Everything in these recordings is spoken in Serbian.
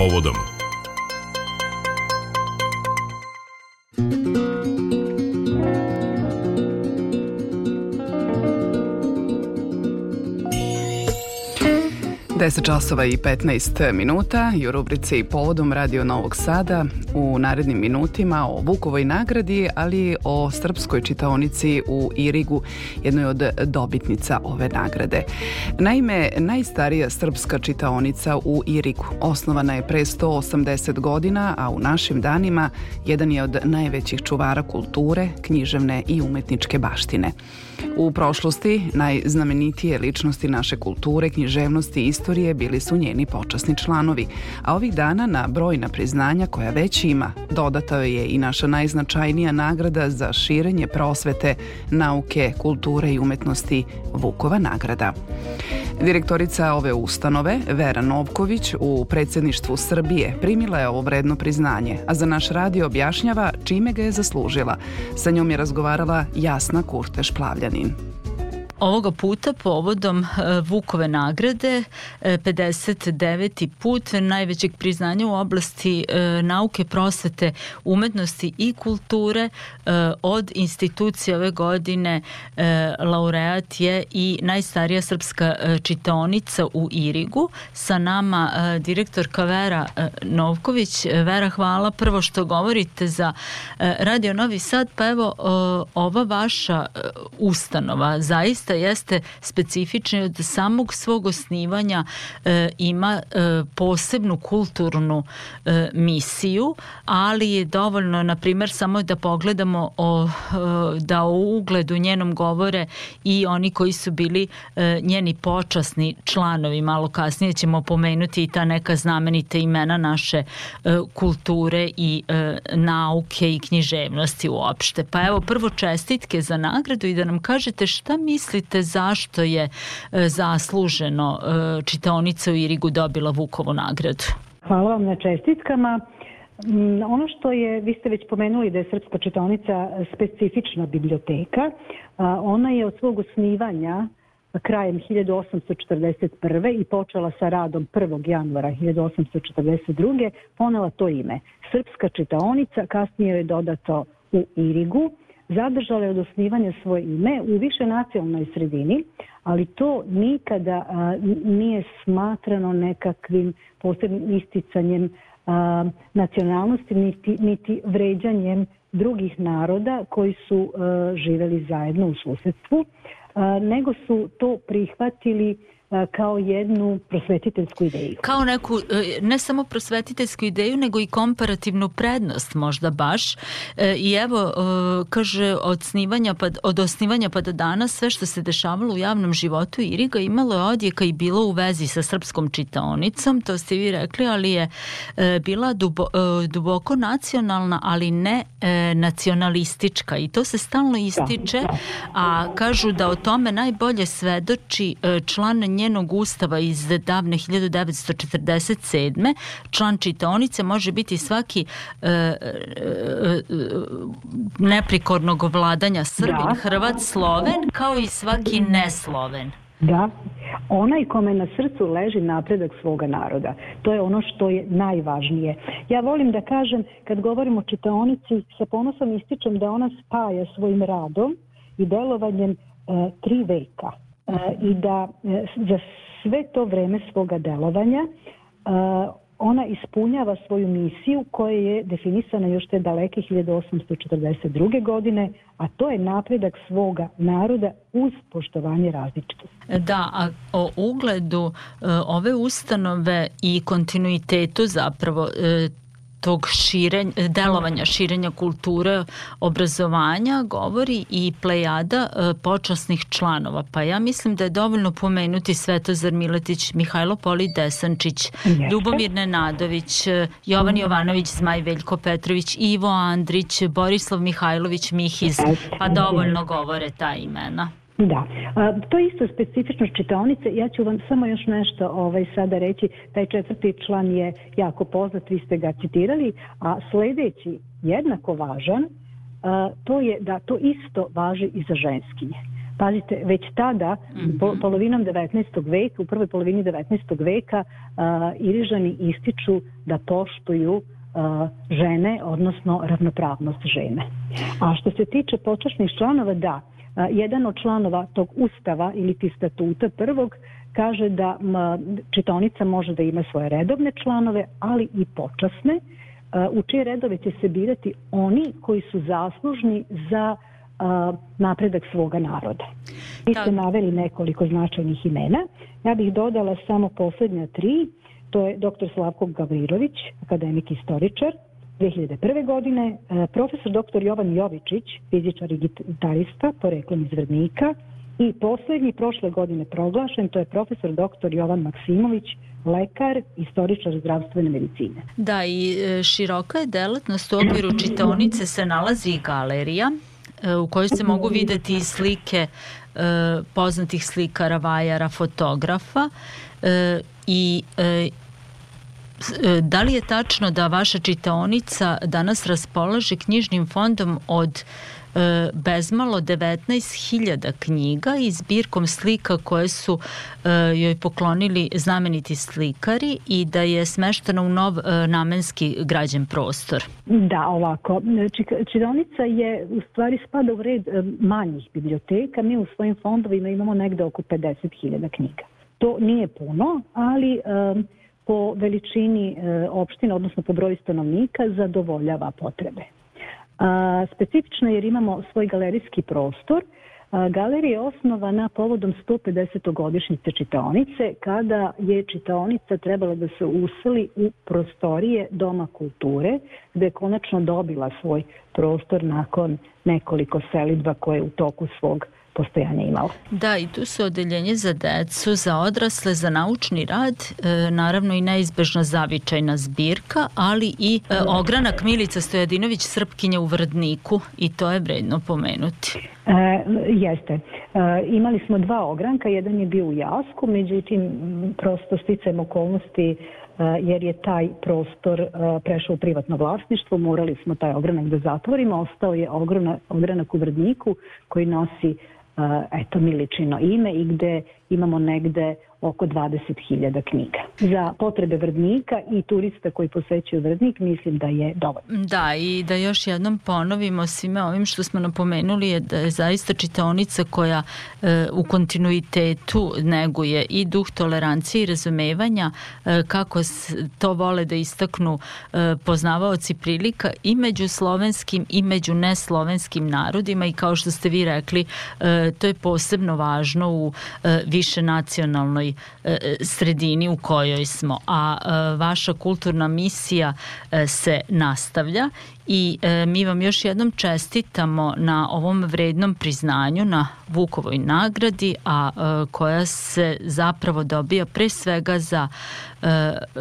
povodom. Deset časova i 15 minuta i u rubrici Povodom Radio Novog Sada u narednim minutima o Vukovoj nagradi, ali o srpskoj čitaonici u Irigu, jednoj od dobitnica ove nagrade. Naime, najstarija srpska čitaonica u Irigu osnovana je pre 180 godina, a u našim danima jedan je od najvećih čuvara kulture, književne i umetničke baštine. U prošlosti najznamenitije ličnosti naše kulture, književnosti i istorije bili su njeni počasni članovi, a ovih dana na brojna priznanja koja već ima dodata je i naša najznačajnija nagrada za širenje prosvete, nauke, kulture i umetnosti Vukova nagrada. Direktorica ove ustanove, Vera Novković, u predsedništvu Srbije primila je ovo vredno priznanje, a za naš radio objašnjava čime ga je zaslužila. Sa njom je razgovarala Jasna Kurteš Plavljanin. Ovoga puta povodom e, Vukove nagrade 59. E, put najvećeg priznanja u oblasti e, nauke, prosvete, umetnosti i kulture od institucije ove godine laureat je i najstarija srpska čitonica u Irigu. Sa nama direktorka Vera Novković. Vera, hvala prvo što govorite za Radio Novi Sad, pa evo ova vaša ustanova zaista zaista jeste specifična od samog svog osnivanja e, ima e, posebnu kulturnu e, misiju, ali je dovoljno, na primer, samo da pogledamo o, e, da o ugledu njenom govore i oni koji su bili e, njeni počasni članovi. Malo kasnije ćemo pomenuti i ta neka znamenita imena naše e, kulture i nauke i književnosti uopšte. Pa evo, prvo čestitke za nagradu i da nam kažete šta misli mislite zašto je e, zasluženo e, čitaonica u Irigu dobila Vukovu nagradu? Hvala vam na čestitkama. Mm, ono što je, vi ste već pomenuli da je Srpska čitaonica specifična biblioteka, ona je od svog osnivanja krajem 1841. i počela sa radom 1. januara 1842. ponela to ime. Srpska čitaonica, kasnije je dodato u Irigu, zadržale od osnivanja svoje ime u više nacionalnoj sredini, ali to nikada a, nije smatrano nekakvim posebnim isticanjem a, nacionalnosti, niti, niti vređanjem drugih naroda koji su a, živeli zajedno u susedstvu, nego su to prihvatili kao jednu prosvetiteljsku ideju. Kao neku, e, ne samo prosvetiteljsku ideju, nego i komparativnu prednost možda baš. E, I evo, e, kaže, od, snivanja pa, od osnivanja pa do danas sve što se dešavalo u javnom životu Iriga imalo je odjeka i bilo u vezi sa srpskom čitaonicom, to ste vi rekli, ali je bila dubo, duboko nacionalna, ali ne nacionalistička i to se stalno ističe, a kažu da o tome najbolje svedoči član njenog ustava iz davne 1947. član čitaonice može biti svaki e, e, e, neprikornog vladanja Srbin, da. Hrvat, Sloven, kao i svaki nesloven. Da, onaj kome na srcu leži napredak svoga naroda. To je ono što je najvažnije. Ja volim da kažem, kad govorim o čitaonici, sa ponosom ističem da ona spaja svojim radom i delovanjem e, tri veka i da e, za sve to vreme svoga delovanja ona ispunjava svoju misiju koja je definisana još te daleke 1842. godine, a to je napredak svoga naroda uz poštovanje različitosti. Da, a o ugledu e, ove ustanove i kontinuitetu zapravo e, tog širenja, delovanja širenja kulture obrazovanja govori i plejada e, počasnih članova. Pa ja mislim da je dovoljno pomenuti Svetozar Miletić, Mihajlo Poli Desančić, Ljubomir Nenadović, e, Jovan Jovanović, Zmaj Veljko Petrović, Ivo Andrić, Borislav Mihajlović Mihiz, pa dovoljno govore ta imena. Da, a, to je isto specifično čitaonice. Ja ću vam samo još nešto ovaj, sada reći. Taj četvrti član je jako poznat, vi ste ga citirali, a sledeći jednako važan, a, to je da to isto važi i za ženskinje. Pazite, već tada, mm -hmm. po, polovinom 19. veka, u prvoj polovini 19. veka, uh, Irižani ističu da poštuju žene, odnosno ravnopravnost žene. A što se tiče počasnih članova, da, jedan od članova tog ustava ili ti statuta prvog kaže da čitonica može da ima svoje redovne članove, ali i počasne, u čije redove će se birati oni koji su zaslužni za napredak svoga naroda. Vi ste naveli nekoliko značajnih imena. Ja bih dodala samo poslednja tri. To je dr. Slavko Gavrirović, akademik istoričar, 2001. godine, profesor dr. Jovan Jovičić, fizičar i gitarista, poreklom iz Vrdnika, i poslednji prošle godine proglašen, to je profesor dr. Jovan Maksimović, lekar, istoričar zdravstvene medicine. Da, i e, široka je delatnost u okviru čitaonice se nalazi i galerija e, u kojoj se mogu videti slike e, poznatih slikara, vajara, fotografa i da li je tačno da vaša čitaonica danas raspolaže knjižnim fondom od e, bezmalo 19.000 knjiga i zbirkom slika koje su e, joj poklonili znameniti slikari i da je smeštena u nov e, namenski građen prostor. Da, ovako. Čitaonica je u stvari spada u red e, manjih biblioteka. Mi u svojim fondovima imamo negde oko 50.000 knjiga. To nije puno, ali e, po veličini e, opština, odnosno po broju stanovnika, zadovoljava potrebe. A, specifično jer imamo svoj galerijski prostor. Galerija je osnovana povodom 150. godišnjice čitaonice, kada je čitaonica trebala da se useli u prostorije Doma kulture, gde je konačno dobila svoj prostor nakon nekoliko selidba koje u toku svog postojanja imao. Da, i tu su odeljenje za decu, za odrasle, za naučni rad, e, naravno i neizbežna zavičajna zbirka, ali i e, ogranak Milica Stojadinović Srpkinja u Vrdniku i to je vredno pomenuti. E, jeste. E, imali smo dva ogranka, jedan je bio u Jasku, međutim prosto sticajem okolnosti e, jer je taj prostor e, prešao u privatno vlasništvo, morali smo taj ogranak da zatvorimo, ostao je ogranak u Vrdniku koji nosi eto miličino ime i gde imamo negde oko 20.000 knjiga. Za potrebe Vrdnika i turista koji posećuju Vrdnik mislim da je dovoljno. Da, i da još jednom ponovimo svime ovim što smo napomenuli je da je zaista čitaonica koja e, u kontinuitetu neguje i duh tolerancije i razumevanja e, kako to vole da istaknu e, poznavaoci prilika i među slovenskim i među neslovenskim narodima i kao što ste vi rekli e, to je posebno važno u e, više nacionalnoj E, sredini u kojoj smo, a e, vaša kulturna misija e, se nastavlja i mi vam još jednom čestitamo na ovom vrednom priznanju na Vukovoj nagradi, a koja se zapravo dobija pre svega za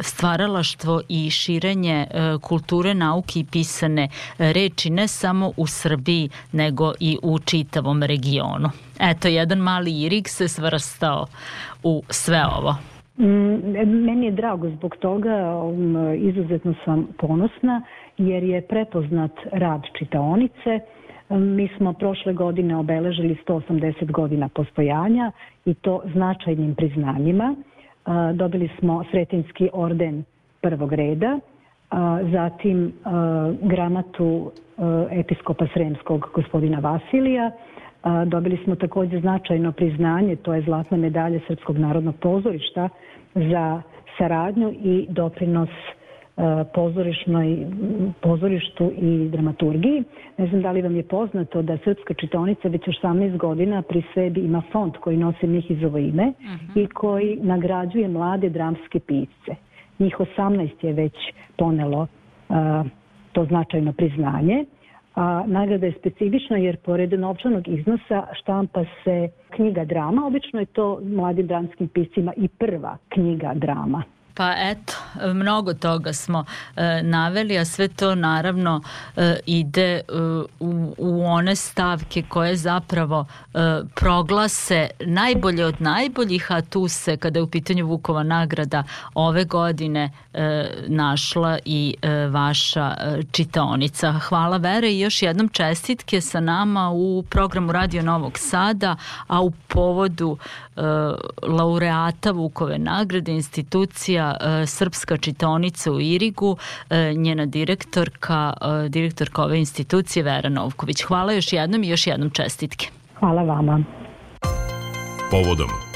stvaralaštvo i širenje kulture, nauke i pisane reči ne samo u Srbiji nego i u čitavom regionu. Eto, jedan mali irik se svrstao u sve ovo? Mm, meni je drago zbog toga, um, izuzetno sam ponosna jer je prepoznat rad čitaonice. Mi smo prošle godine obeležili 180 godina postojanja i to značajnim priznanjima. Dobili smo Sretinski orden prvog reda, zatim gramatu episkopa Sremskog gospodina Vasilija, Dobili smo takođe značajno priznanje, to je zlatna medalja Srpskog narodnog pozorišta za saradnju i doprinos pozorišnoj, pozorištu i dramaturgiji. Ne znam da li vam je poznato da Srpska čitonica već 18 godina pri sebi ima fond koji nosi Mihizovo ime uh mhm. -huh. i koji nagrađuje mlade dramske pisce. Njih 18 je već ponelo uh, to značajno priznanje a nagrada je specifična jer pored novčanog iznosa štampa se knjiga drama, obično je to mladim dramskim piscima i prva knjiga drama. Pa eto, mnogo toga smo e, naveli, a sve to naravno e, ide e, u, u one stavke koje zapravo e, proglase najbolje od najboljih, a tu se, kada je u pitanju Vukova nagrada, ove godine e, našla i e, vaša e, čitaonica. Hvala Vere i još jednom čestitke sa nama u programu Radio Novog Sada, a u povodu e, laureata Vukove nagrade institucija e, Srpska čitaonica u Irigu, e, njena direktorka, e, direktorka ove institucije Vera Novković. Hvala još jednom i još jednom čestitke. Hvala vama. Povodom